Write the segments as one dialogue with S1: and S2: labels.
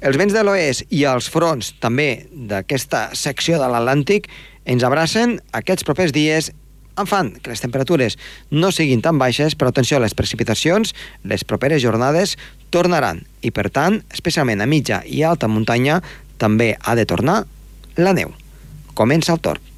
S1: Els vents de l'oest i els fronts també d'aquesta secció de l'Atlàntic ens abracen aquests propers dies en fan que les temperatures no siguin tan baixes, però atenció, les precipitacions les properes jornades tornaran i, per tant, especialment a mitja i alta muntanya, també ha de tornar la neu. Comença el torn.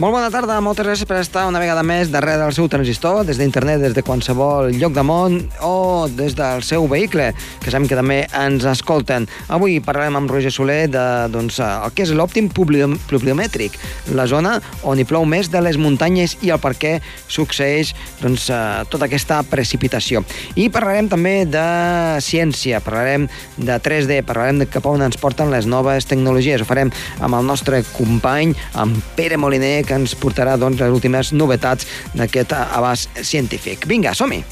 S1: Molt bona tarda, moltes gràcies per estar una vegada més darrere del seu transistor, des d'internet, des de qualsevol lloc de món o des del seu vehicle, que sabem que també ens escolten. Avui parlarem amb Roger Soler de doncs, el que és l'òptim pluviomètric, la zona on hi plou més de les muntanyes i el per què succeeix doncs, tota aquesta precipitació. I parlarem també de ciència, parlarem de 3D, parlarem de cap on ens porten les noves tecnologies. Ho farem amb el nostre company, amb Pere Moliner, que ens portarà doncs, les últimes novetats d'aquest abast científic. Vinga, som-hi!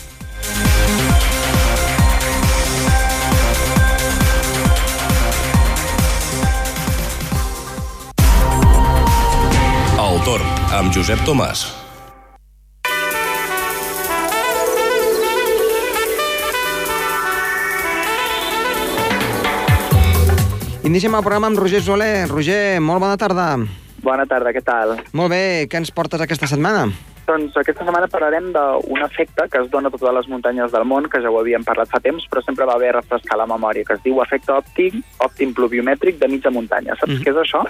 S2: El torn amb Josep Tomàs.
S1: Iniciem el programa amb Roger Soler. Roger, molt bona tarda.
S3: Bona tarda, què tal?
S1: Molt bé, què ens portes aquesta setmana?
S3: Doncs aquesta setmana parlarem d'un efecte que es dona a totes les muntanyes del món, que ja ho havíem parlat fa temps, però sempre va bé refrescar la memòria, que es diu efecte òptic, òptim pluviomètric de mitja muntanya. Saps mm -hmm. què és això?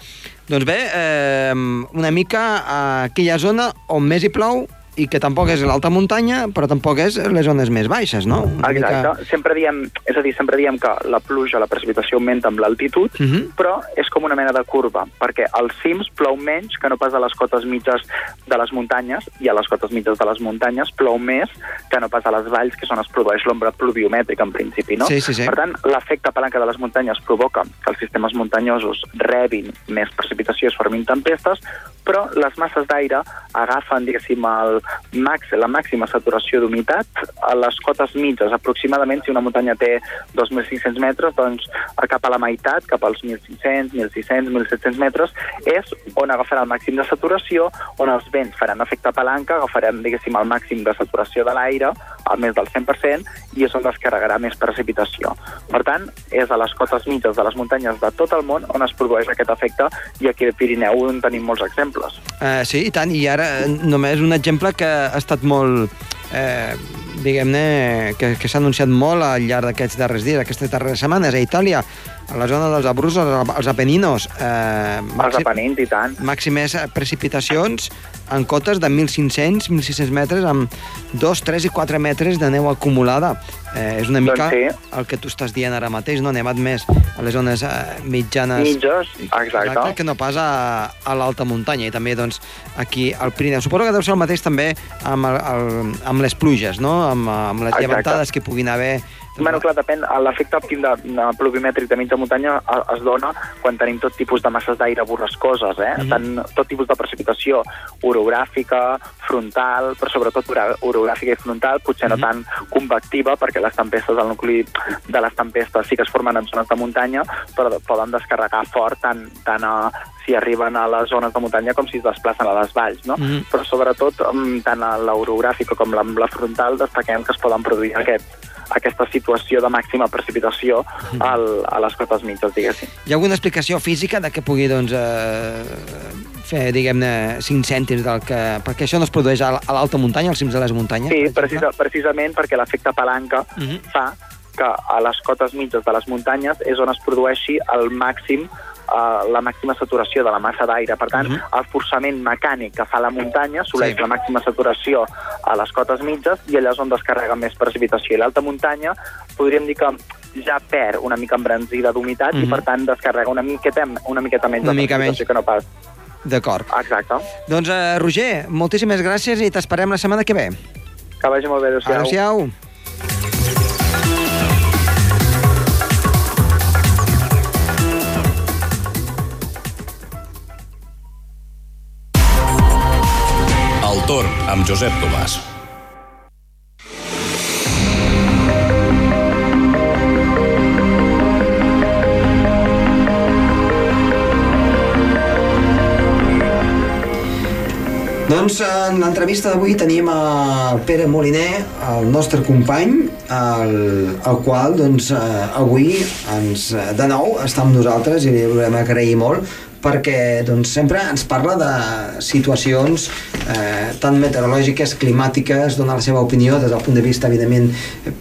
S1: Doncs bé, eh, una mica a aquella zona on més hi plou i que tampoc és l'alta muntanya, però tampoc és les zones més baixes, no?
S3: Una Exacte. Mica... Sempre diem, és a dir, sempre diem que la pluja, la precipitació augmenta amb l'altitud, uh -huh. però és com una mena de curva, perquè als cims plou menys que no pas a les cotes mitges de les muntanyes, i a les cotes mitges de les muntanyes plou més que no pas a les valls, que és on es produeix l'ombra pluviomètrica, en principi, no?
S1: Sí, sí, sí.
S3: Per tant, l'efecte palanca de les muntanyes provoca que els sistemes muntanyosos rebin més precipitació i es formin tempestes, però les masses d'aire agafen, diguéssim, el max, la màxima saturació d'humitat a les cotes mitges. Aproximadament, si una muntanya té 2.500 metres, doncs cap a la meitat, cap als 1.500, 1.600, 1.700 metres, és on agafarà el màxim de saturació, on els vents faran efecte palanca, agafaran, diguéssim, el màxim de saturació de l'aire, al més del 100%, i és on descarregarà més precipitació. Per tant, és a les cotes mitges de les muntanyes de tot el món on es produeix aquest efecte, i aquí al Pirineu en tenim molts exemples.
S1: Uh, sí, i tant, i ara només un exemple que ha estat molt... Eh, diguem-ne, que, que s'ha anunciat molt al llarg d'aquests darrers dies, aquestes darreres setmanes, a Itàlia, a la zona dels Abruzos, els Apeninos.
S3: Eh, màxim, els Apenins, i tant.
S1: Màximes precipitacions en cotes de 1.500, 1.600 metres, amb 2, 3 i 4 metres de neu acumulada. Eh, és una mica doncs sí. el que tu estàs dient ara mateix, no? Nevat més a les zones eh, mitjanes...
S3: Mitges, exacte. exacte.
S1: Que no pas a, a l'alta muntanya, i també doncs, aquí al Pirineu. Suposo que deu ser el mateix també amb, el, el, amb les pluges, no? Amb, amb les Exacte. llevantades que puguin haver
S3: Bueno, clar, depèn. L'efecte òptim de, de pluvimètric de mitja muntanya es dona quan tenim tot tipus de masses d'aire borrascoses, eh? Mm -hmm. Tant, tot tipus de precipitació orogràfica, frontal, però sobretot orogràfica i frontal, potser mm -hmm. no mhm. tant convectiva, perquè les tempestes, el nucli de les tempestes sí que es formen en zones de muntanya, però poden descarregar fort tant, tant a, si arriben a les zones de muntanya com si es desplacen a les valls, no? Mm -hmm. Però sobretot, tant a l'orogràfica com la, la frontal, destaquem que es poden produir aquests aquesta situació de màxima precipitació al, a les cotes mitges, diguéssim.
S1: Hi ha alguna explicació física de que pugui, doncs, eh, fer, diguem-ne, 5 cèntims del que... Perquè això no es produeix a l'alta muntanya, als cims de les muntanyes?
S3: Sí, precisa, precisament perquè l'efecte palanca uh. -huh. fa que a les cotes mitges de les muntanyes és on es produeixi el màxim uh, la màxima saturació de la massa d'aire. Per tant, uh mhm. -huh. el forçament mecànic que fa la muntanya assoleix sí. la màxima saturació a les cotes mitges i allà és on descarrega més precipitació. I l'alta muntanya podríem dir que ja perd una mica embranzida d'humitat uh -huh. i, per mhm. tant, descarrega una miqueta, una miqueta menys una de mica menys. que no pas.
S1: D'acord.
S3: Exacte.
S1: Doncs, uh, Roger, moltíssimes gràcies i t'esperem la setmana que ve.
S3: Que vagi molt bé, adéu-siau.
S1: Adéu-siau.
S2: Amb Josep Tomàs.
S1: Doncs en l'entrevista d'avui tenim a Pere Moliner, el nostre company, el, el qual doncs, eh, avui ens, de nou està amb nosaltres i li volem agrair molt perquè doncs, sempre ens parla de situacions eh, tant meteorològiques, climàtiques, dona la seva opinió des del punt de vista, evidentment,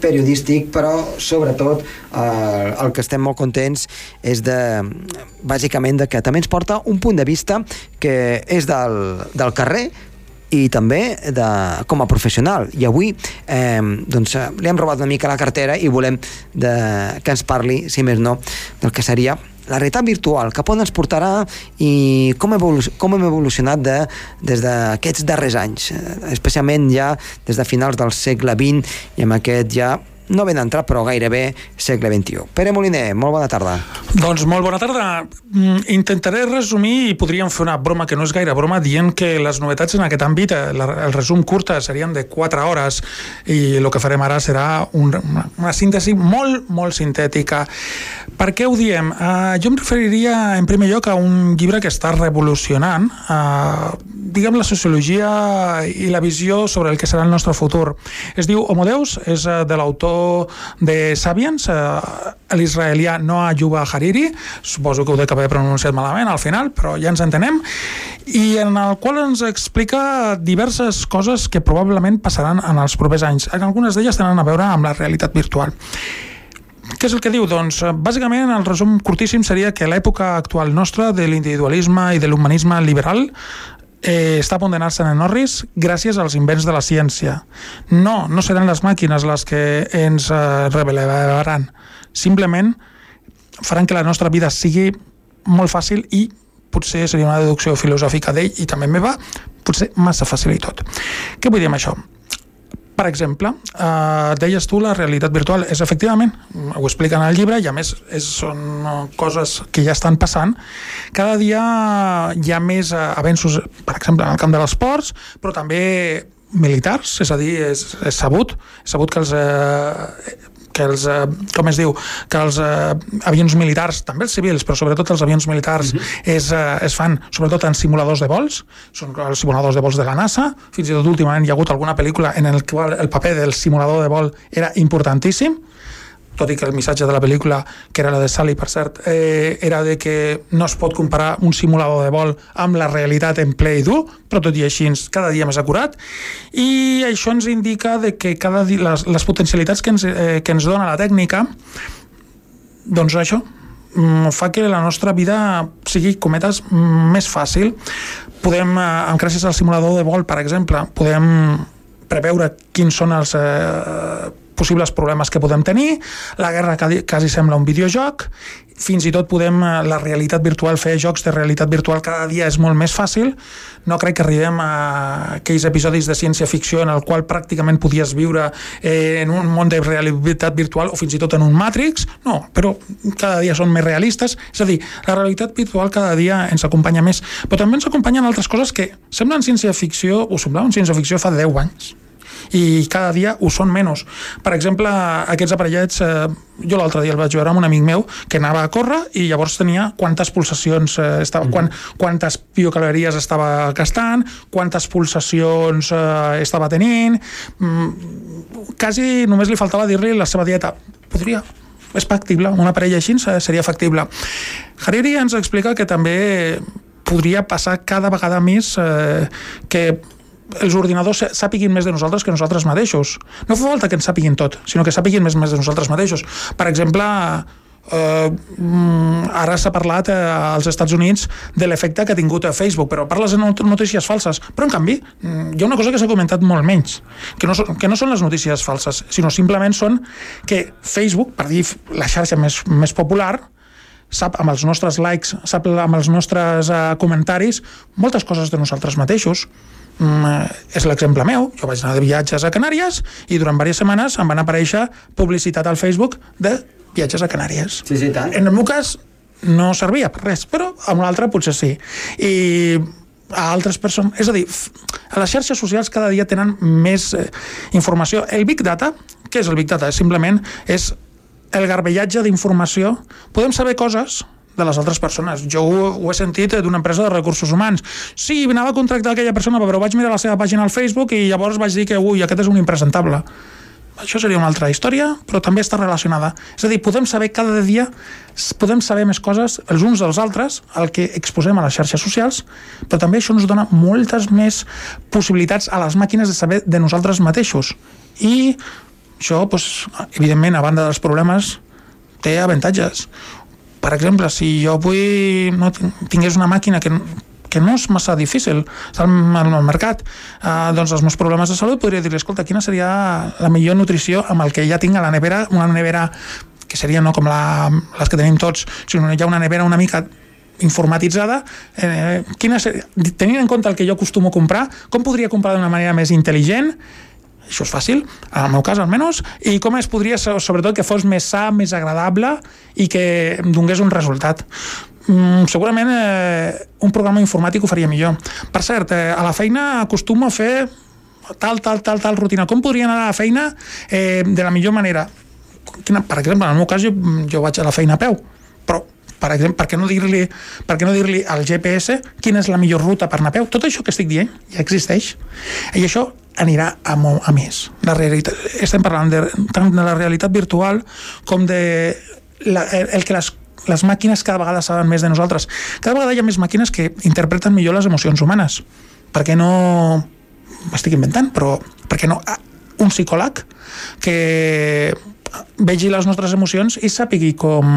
S1: periodístic, però sobretot eh, el que estem molt contents és de, bàsicament, de que també ens porta un punt de vista que és del, del carrer, i també de, com a professional. I avui eh, doncs, li hem robat una mica la cartera i volem de, que ens parli, si més no, del que seria la realitat virtual, cap on ens portarà i com, evolu com hem evolucionat de, des d'aquests darrers anys, eh, especialment ja des de finals del segle XX i amb aquest ja no ben entrat, però gairebé segle XXI. Pere Moliner, molt bona tarda.
S4: Doncs molt bona tarda. Mm, intentaré resumir i podríem fer una broma que no és gaire broma dient que les novetats en aquest àmbit, eh, el resum curt serien de 4 hores i el que farem ara serà un, una síntesi molt, molt sintètica. Per què ho diem? Uh, jo em referiria en primer lloc a un llibre que està revolucionant uh, diguem la sociologia i la visió sobre el que serà el nostre futur. Es diu Homo Deus, és de l'autor de Sapiens, eh, l'israelià Noah Yuba Hariri, suposo que ho dec haver pronunciat malament al final, però ja ens entenem, i en el qual ens explica diverses coses que probablement passaran en els propers anys. En algunes d'elles tenen a veure amb la realitat virtual. Què és el que diu? Doncs, bàsicament, el resum curtíssim seria que l'època actual nostra de l'individualisme i de l'humanisme liberal eh, està a punt d'anar-se en Norris gràcies als invents de la ciència. No, no seran les màquines les que ens eh, revelaran. Simplement faran que la nostra vida sigui molt fàcil i potser seria una deducció filosòfica d'ell i també meva, potser massa fàcil i tot. Què vull dir amb això? Per exemple, eh, deies tu la realitat virtual. És efectivament, ho expliquen al llibre, i a més és, són coses que ja estan passant. Cada dia hi ha més eh, avenços, per exemple, en el camp de l'esports, però també militars, és a dir, és, és sabut, és sabut que els eh, que els, eh, com es diu, que els eh, avions militars, també els civils, però sobretot els avions militars, uh mhm. -huh. es, eh, es fan sobretot en simuladors de vols, són els simuladors de vols de la NASA, fins i tot últimament hi ha hagut alguna pel·lícula en el qual el paper del simulador de vol era importantíssim, tot i que el missatge de la pel·lícula, que era la de Sally, per cert, eh, era de que no es pot comparar un simulador de vol amb la realitat en ple i dur, però tot i així cada dia més acurat, i això ens indica de que cada dia, les, les potencialitats que ens, eh, que ens dona la tècnica, doncs això, mm, fa que la nostra vida sigui, cometes, més fàcil. Podem, eh, gràcies al simulador de vol, per exemple, podem preveure quins són els eh, possibles problemes que podem tenir, la guerra quasi sembla un videojoc, fins i tot podem, eh, la realitat virtual, fer jocs de realitat virtual cada dia és molt més fàcil, no crec que arribem a aquells episodis de ciència-ficció en el qual pràcticament podies viure eh, en un món de realitat virtual o fins i tot en un Matrix, no, però cada dia són més realistes, és a dir, la realitat virtual cada dia ens acompanya més, però també ens acompanyen altres coses que semblen ciència-ficció o semblaven ciència-ficció fa 10 anys i cada dia ho són menys. Per exemple, aquests aparellets, eh, jo l'altre dia el vaig veure amb un amic meu que anava a córrer i llavors tenia quantes pulsacions eh, estava, mm -hmm. quan, quantes biocalories estava gastant, quantes pulsacions eh, estava tenint, mm, quasi només li faltava dir-li la seva dieta. Podria, és factible, un aparell així seria factible. Hariri ens explica que també podria passar cada vegada més eh, que els ordinadors sàpiguin més de nosaltres que nosaltres mateixos. No fa falta que ens sàpiguin tot, sinó que sàpiguin més, més de nosaltres mateixos. Per exemple, eh, mm, ara s'ha parlat eh, als Estats Units de l'efecte que ha tingut a Facebook, però parles de notícies falses. Però, en canvi, mm, hi ha una cosa que s'ha comentat molt menys, que no, que no són les notícies falses, sinó simplement són que Facebook, per dir la xarxa més, més popular, sap amb els nostres likes, sap amb els nostres uh, comentaris moltes coses de nosaltres mateixos és l'exemple meu. Jo vaig anar de viatges a Canàries i durant diverses setmanes em van aparèixer publicitat al Facebook de viatges a Canàries.
S1: Sí, sí, tant.
S4: En el meu cas no servia per res, però amb un altre potser sí. I a altres persones. És a dir, a les xarxes socials cada dia tenen més eh, informació. El Big Data, què és el Big Data? Simplement és el garbellatge d'informació. Podem saber coses de les altres persones. Jo ho, ho he sentit d'una empresa de recursos humans. Sí, anava a contractar aquella persona, però vaig mirar la seva pàgina al Facebook i llavors vaig dir que, ui, aquest és un impresentable. Això seria una altra història, però també està relacionada. És a dir, podem saber cada dia, podem saber més coses els uns dels altres, el que exposem a les xarxes socials, però també això ens dona moltes més possibilitats a les màquines de saber de nosaltres mateixos. I això, doncs, evidentment, a banda dels problemes, té avantatges per exemple, si jo avui no tingués una màquina que, que no és massa difícil estar al, al mercat, eh, doncs els meus problemes de salut podria dir escolta, quina seria la millor nutrició amb el que ja tinc a la nevera, una nevera que seria no com la, les que tenim tots, sinó ja una nevera una mica informatitzada, eh, quina seria, tenint en compte el que jo acostumo a comprar, com podria comprar d'una manera més intel·ligent això és fàcil, en el meu cas almenys, i com es podria, sobretot, que fos més sa, més agradable i que donés un resultat. Mm, segurament eh, un programa informàtic ho faria millor. Per cert, eh, a la feina acostumo a fer tal, tal, tal, tal rutina. Com podria anar a la feina eh, de la millor manera? Quina, per exemple, en el meu cas jo, jo vaig a la feina a peu, però per exemple, per què no dir-li per què no dir-li al GPS quina és la millor ruta per anar a peu? Tot això que estic dient ja existeix. I això anirà a, a més. La realitat, estem parlant de, tant de la realitat virtual com de la, el, que les les màquines cada vegada saben més de nosaltres. Cada vegada hi ha més màquines que interpreten millor les emocions humanes. Per què no... M'estic inventant, però per què no un psicòleg que vegi les nostres emocions i sàpigui com,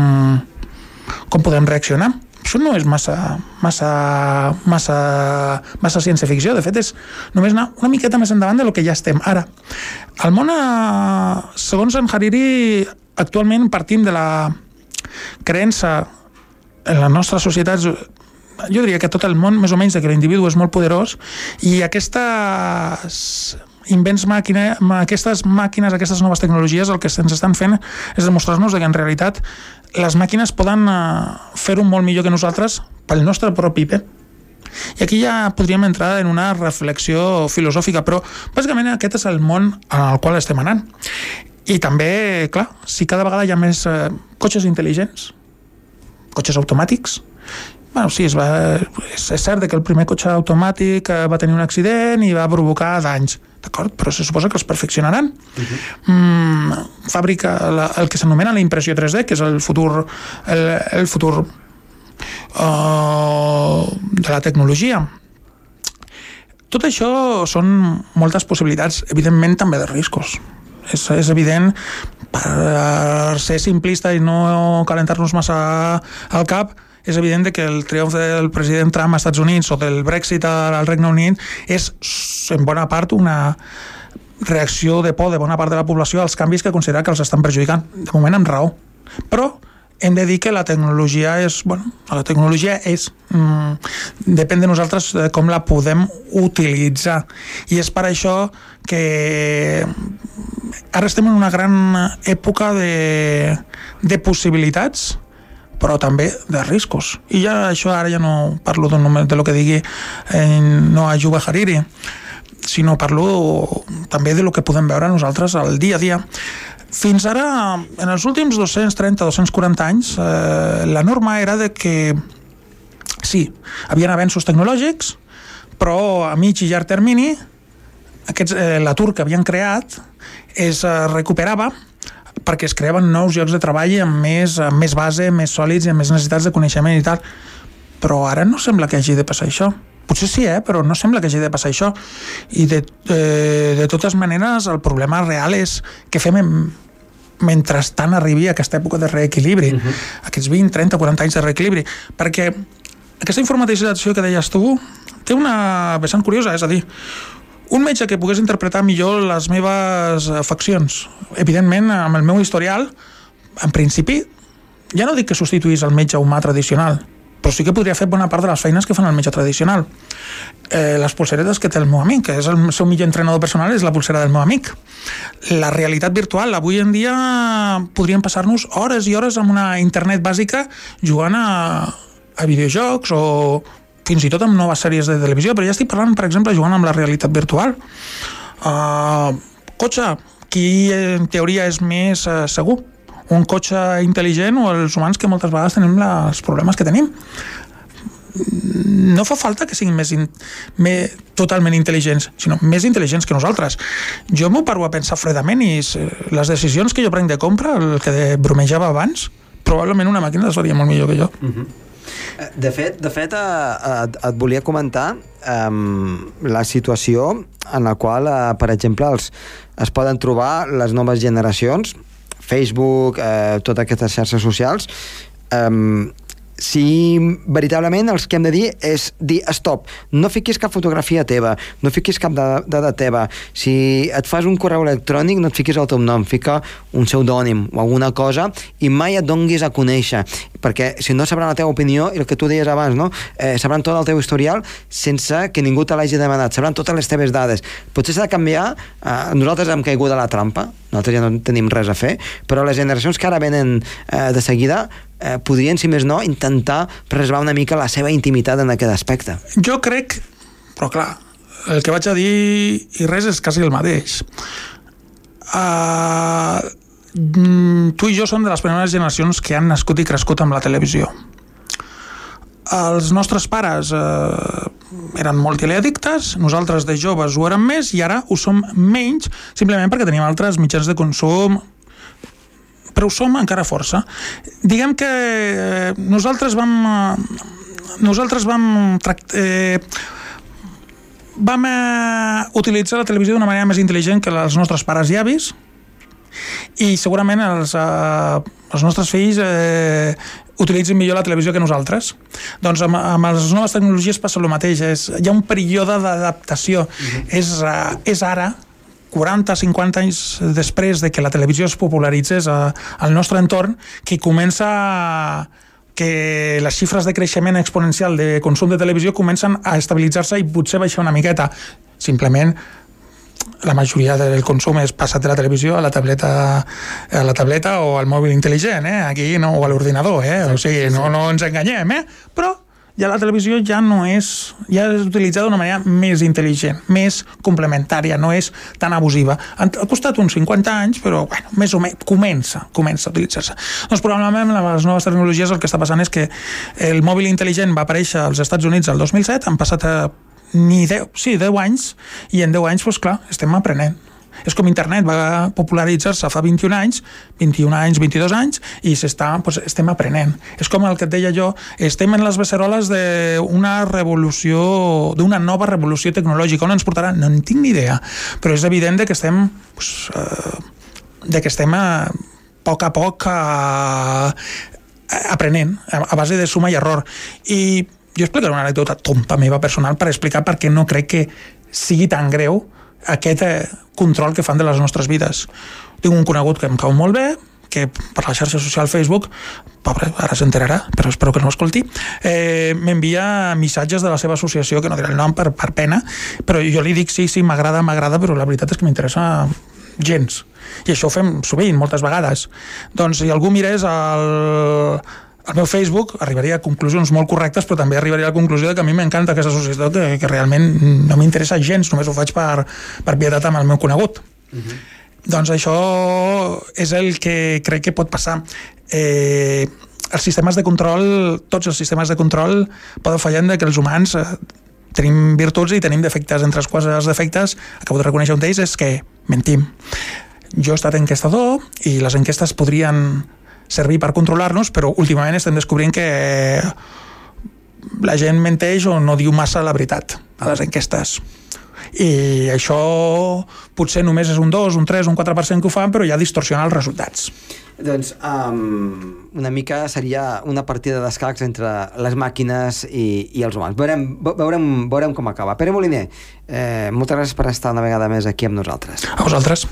S4: com podem reaccionar? Això no és massa, massa, massa, massa ciència-ficció, de fet és només anar una miqueta més endavant de lo que ja estem ara. El món, eh, segons en Hariri, actualment partim de la creença en les nostres societats jo diria que tot el món, més o menys, que l'individu és molt poderós i aquestes invents màquina, aquestes màquines, aquestes noves tecnologies, el que ens estan fent és demostrar-nos que en realitat les màquines poden eh, fer-ho molt millor que nosaltres pel nostre propi bé. I aquí ja podríem entrar en una reflexió filosòfica, però bàsicament aquest és el món el qual estem anant. I també, clar, si cada vegada hi ha més eh, cotxes intel·ligents, cotxes automàtics, bueno, sí, es va, és, és cert que el primer cotxe automàtic eh, va tenir un accident i va provocar danys d'acord? Però se suposa que els perfeccionaran. Uh -huh. mm, fàbrica la, el que s'anomena la impressió 3D, que és el futur, el, el futur uh, de la tecnologia. Tot això són moltes possibilitats, evidentment també de riscos. És, és evident, per ser simplista i no calentar-nos massa al cap, és evident que el triomf del president Trump als Estats Units o del Brexit al Regne Unit és en bona part una reacció de por de bona part de la població als canvis que considera que els estan perjudicant. De moment amb raó. Però hem de dir que la tecnologia és, bueno, la tecnologia és, mm, depèn de nosaltres de com la podem utilitzar. I és per això que ara estem en una gran època de, de possibilitats però també de riscos. I ja això ara ja no parlo de, de lo que digui eh, no a Juba Hariri, sinó parlo també de lo que podem veure nosaltres al dia a dia. Fins ara, en els últims 230-240 anys, eh, la norma era de que sí, havien avenços tecnològics, però a mig i llarg termini aquests, eh, l'atur que havien creat es eh, recuperava perquè es creaven nous llocs de treball amb més, amb més base, més sòlids i amb més necessitats de coneixement i tal. Però ara no sembla que hagi de passar això. Potser sí, eh? però no sembla que hagi de passar això. I de, de, de totes maneres, el problema real és que fem en, mentrestant arribi a aquesta època de reequilibri, uh mhm. -huh. aquests 20, 30, 40 anys de reequilibri, perquè aquesta informatització que deies tu té una vessant curiosa, és a dir, un metge que pogués interpretar millor les meves afeccions. Evidentment, amb el meu historial, en principi, ja no dic que substituís el metge humà tradicional, però sí que podria fer bona part de les feines que fan el metge tradicional. Eh, les pulseretes que té el meu amic, que és el seu millor entrenador personal, és la pulsera del meu amic. La realitat virtual, avui en dia podríem passar-nos hores i hores amb una internet bàsica jugant a, a videojocs o fins i tot amb noves sèries de televisió, però ja estic parlant, per exemple, jugant amb la realitat virtual. Uh, cotxe, qui en teoria és més uh, segur? Un cotxe intel·ligent o els humans que moltes vegades tenim els problemes que tenim? no fa falta que siguin més, in, més totalment intel·ligents, sinó més intel·ligents que nosaltres. Jo m'ho paro a pensar fredament i les decisions que jo prenc de compra, el que bromejava abans, probablement una màquina les faria molt millor que jo. Uh
S1: -huh. De fet, de fet eh, et, et volia comentar um, la situació en la qual, eh, per exemple, els, es poden trobar les noves generacions, Facebook, eh, totes aquestes xarxes socials, um, si veritablement els que hem de dir és dir stop, no fiquis cap fotografia teva, no fiquis cap dada, teva, si et fas un correu electrònic no et fiquis el teu nom, fica un pseudònim o alguna cosa i mai et donguis a conèixer, perquè si no sabran la teva opinió i el que tu deies abans, no? eh, sabran tot el teu historial sense que ningú te l'hagi demanat, sabran totes les teves dades. Potser s'ha de canviar, eh, nosaltres hem caigut a la trampa, nosaltres ja no tenim res a fer, però les generacions que ara venen eh, de seguida eh, podrien, si més no, intentar preservar una mica la seva intimitat en aquest aspecte.
S4: Jo crec, però clar, el que vaig a dir i res és quasi el mateix. Uh, tu i jo som de les primeres generacions que han nascut i crescut amb la televisió. Els nostres pares eh, eren molt teleaddictes, nosaltres de joves ho érem més i ara ho som menys, simplement perquè tenim altres mitjans de consum però ho som encara força. Diguem que eh, nosaltres vam... Eh, nosaltres vam eh, vam eh, utilitzar la televisió d'una manera més intel·ligent que els nostres pares i avis i segurament els, eh, els nostres fills eh, utilitzin millor la televisió que nosaltres. Doncs amb, amb les noves tecnologies passa el mateix. És, hi ha un període d'adaptació. Mm -hmm. és, uh, és ara 40, 50 anys després de que la televisió es popularitzés a, al nostre entorn, que comença que les xifres de creixement exponencial de consum de televisió comencen a estabilitzar-se i potser baixar una miqueta. Simplement la majoria del consum és passat de la televisió a la tableta, a la tableta o al mòbil intel·ligent, eh? aquí no, o a l'ordinador, eh? o sigui, no, no ens enganyem, eh? però ja la televisió ja no és, ja és utilitzada d'una manera més intel·ligent, més complementària, no és tan abusiva. Ha costat uns 50 anys, però bueno, més o menys comença, comença a utilitzar-se. Doncs probablement amb les noves tecnologies el que està passant és que el mòbil intel·ligent va aparèixer als Estats Units el 2007, han passat a ni 10, sí, 10 anys, i en 10 anys, doncs clar, estem aprenent. És com internet va popularitzar-se fa 21 anys, 21 anys, 22 anys, i s'està, doncs, estem aprenent. És com el que et deia jo, estem en les beceroles d'una revolució, d'una nova revolució tecnològica. On ens portarà? No en tinc ni idea, però és evident de que estem doncs, eh, de que estem a, poc a poc a, aprenent, a, base de suma i error. I jo explicaré una anècdota tonta meva personal per explicar per què no crec que sigui tan greu aquest eh, control que fan de les nostres vides. Tinc un conegut que em cau molt bé, que per la xarxa social Facebook, pobre, ara s'enterarà, però espero que no escolti, eh, m'envia missatges de la seva associació, que no diré el nom per, per pena, però jo li dic sí, sí, m'agrada, m'agrada, però la veritat és que m'interessa gens. I això ho fem sovint, moltes vegades. Doncs si algú mirés el, el meu Facebook arribaria a conclusions molt correctes, però també arribaria a la conclusió de que a mi m'encanta aquesta associació que, que realment no m'interessa gens, només ho faig per, per pietat amb el meu conegut. Uh mhm. -huh. Doncs això és el que crec que pot passar. Eh, els sistemes de control, tots els sistemes de control poden fallar de que els humans eh, tenim virtuts i tenim defectes, entre els quals els defectes, acabo de reconèixer un d'ells, és que mentim. Jo he estat enquestador i les enquestes podrien servir per controlar-nos, però últimament estem descobrint que la gent menteix o no diu massa la veritat a les enquestes i això potser només és un 2, un 3, un 4% que ho fan, però ja distorsiona els resultats.
S1: Doncs um, una mica seria una partida d'escacs entre les màquines i, i els humans. Veurem, veurem, veurem com acaba. Pere Moliner, eh, moltes gràcies per estar una vegada més aquí amb nosaltres.
S4: A vosaltres.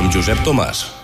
S2: Amb Josep Tomàs.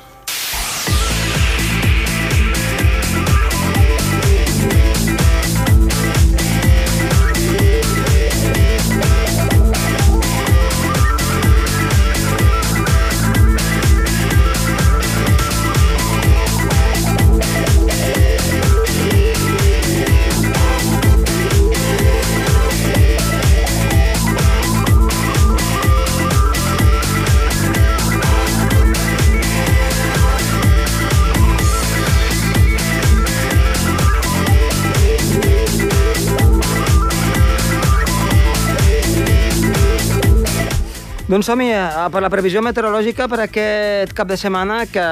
S1: Doncs som-hi eh, per la previsió meteorològica per aquest cap de setmana que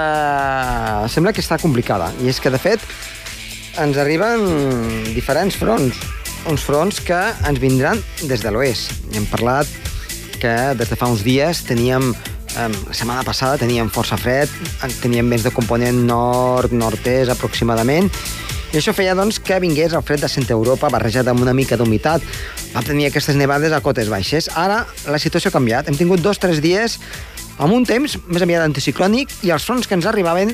S1: sembla que està complicada. I és que, de fet, ens arriben diferents fronts. Uns fronts que ens vindran des de l'oest. Hem parlat que des de fa uns dies teníem la setmana passada teníem força fred, teníem vents de component nord, nord-est aproximadament, i això feia doncs, que vingués el fred de Centre Europa barrejat amb una mica d'humitat. Vam tenir aquestes nevades a cotes baixes. Ara la situació ha canviat. Hem tingut dos o tres dies amb un temps més aviat anticiclònic i els fronts que ens arribaven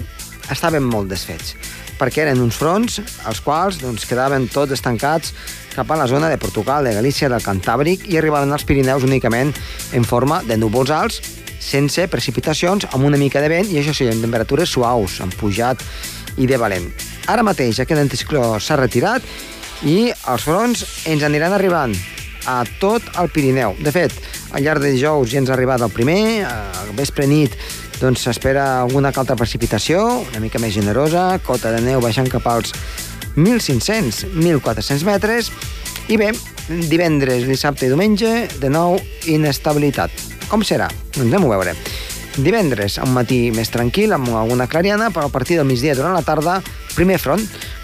S1: estaven molt desfets perquè eren uns fronts els quals doncs, quedaven tots estancats cap a la zona de Portugal, de Galícia, del Cantàbric i arribaven als Pirineus únicament en forma de núvols alts sense precipitacions, amb una mica de vent i això sí, amb temperatures suaus, amb pujat i de valent. Ara mateix aquest anticicló s'ha retirat i els fronts ens aniran arribant a tot el Pirineu. De fet, al llarg de dijous ja ens ha arribat el primer, al vespre nit doncs s'espera alguna altra precipitació, una mica més generosa, cota de neu baixant cap als 1.500-1.400 metres, i bé, divendres, dissabte i diumenge, de nou, inestabilitat. Com serà? Doncs anem a veure. Divendres, un matí més tranquil, amb alguna clariana, però a partir del migdia durant la tarda, primer front,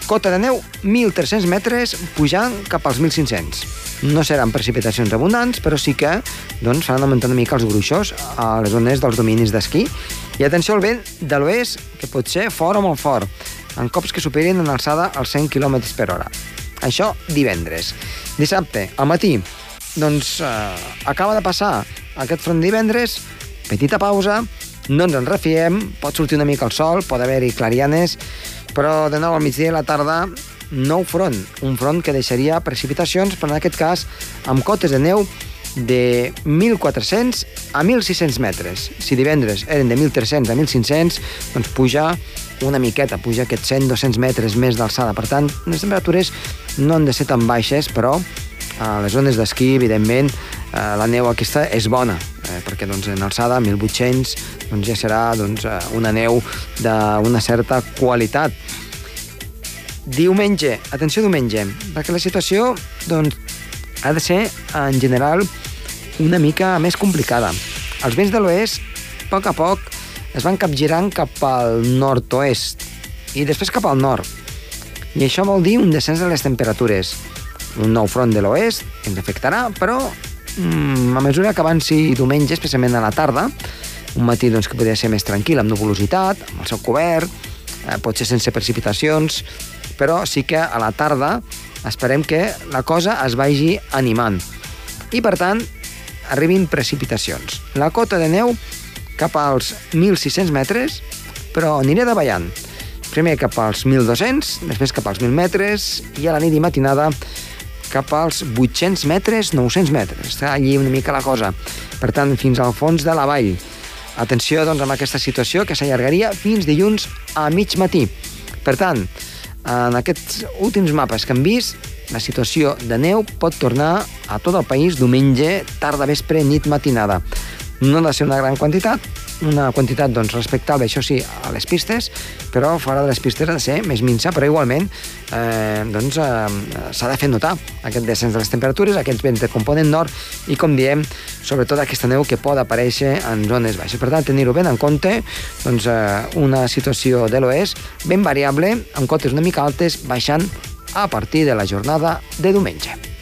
S1: cota de neu 1.300 metres, pujant cap als 1.500. No seran precipitacions abundants, però sí que doncs, faran augmentar una mica els gruixos a les zones dels dominis d'esquí. I atenció al vent de l'oest, que pot ser fort o molt fort, en cops que superin en alçada els 100 km per hora. Això divendres. Dissabte, al matí, doncs eh, acaba de passar aquest front divendres, petita pausa, no ens en refiem, pot sortir una mica el sol, pot haver-hi clarianes, però de nou al migdia i la tarda nou front, un front que deixaria precipitacions, però en aquest cas amb cotes de neu de 1.400 a 1.600 metres. Si divendres eren de 1.300 a 1.500, doncs puja una miqueta, puja aquests 100-200 metres més d'alçada. Per tant, les temperatures no han de ser tan baixes, però a les zones d'esquí, evidentment, eh, la neu aquesta és bona, eh, perquè doncs, en alçada, 1.800, doncs, ja serà doncs, eh, una neu d'una certa qualitat. Diumenge, atenció diumenge, perquè la situació doncs, ha de ser, en general, una mica més complicada. Els vents de l'oest, a poc a poc, es van capgirant cap al nord-oest i després cap al nord. I això vol dir un descens de les temperatures. Un nou front de l'oest ens afectarà, però a mesura que avanci diumenge, especialment a la tarda, un matí doncs, que podria ser més tranquil, amb nuvolositat, amb el seu cobert, eh, potser sense precipitacions, però sí que a la tarda esperem que la cosa es vagi animant. I, per tant, arribin precipitacions. La cota de neu cap als 1.600 metres, però aniré davallant. Primer cap als 1.200, després cap als 1.000 metres, i a la nit i matinada cap als 800 metres, 900 metres. Està allí una mica la cosa. Per tant, fins al fons de la vall. Atenció doncs, amb aquesta situació que s'allargaria fins dilluns a mig matí. Per tant, en aquests últims mapes que hem vist, la situació de neu pot tornar a tot el país diumenge, tarda, vespre, nit, matinada. No ha de ser una gran quantitat, una quantitat doncs, respectable, això sí, a les pistes, però fora de les pistes ha de ser més minsa, però igualment eh, doncs, eh, s'ha de fer notar aquest descens de les temperatures, aquests vents de component nord i, com diem, sobretot aquesta neu que pot aparèixer en zones baixes. Per tant, tenir-ho ben en compte, doncs, eh, una situació de l'oest ben variable, amb cotes una mica altes, baixant a partir de la jornada de diumenge.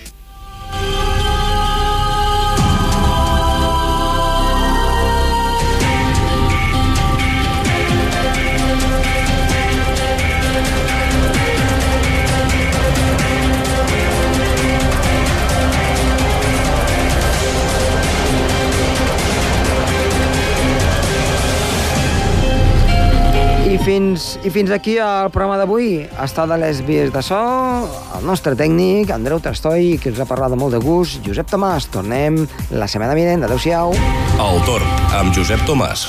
S1: Fins, I fins aquí el programa d'avui. Estat de les vies de so, el nostre tècnic, Andreu Trastoi, que us ha parlat de molt de gust, Josep Tomàs. Tornem la setmana vinent. Adéu-siau.
S2: El Torn, amb Josep Tomàs.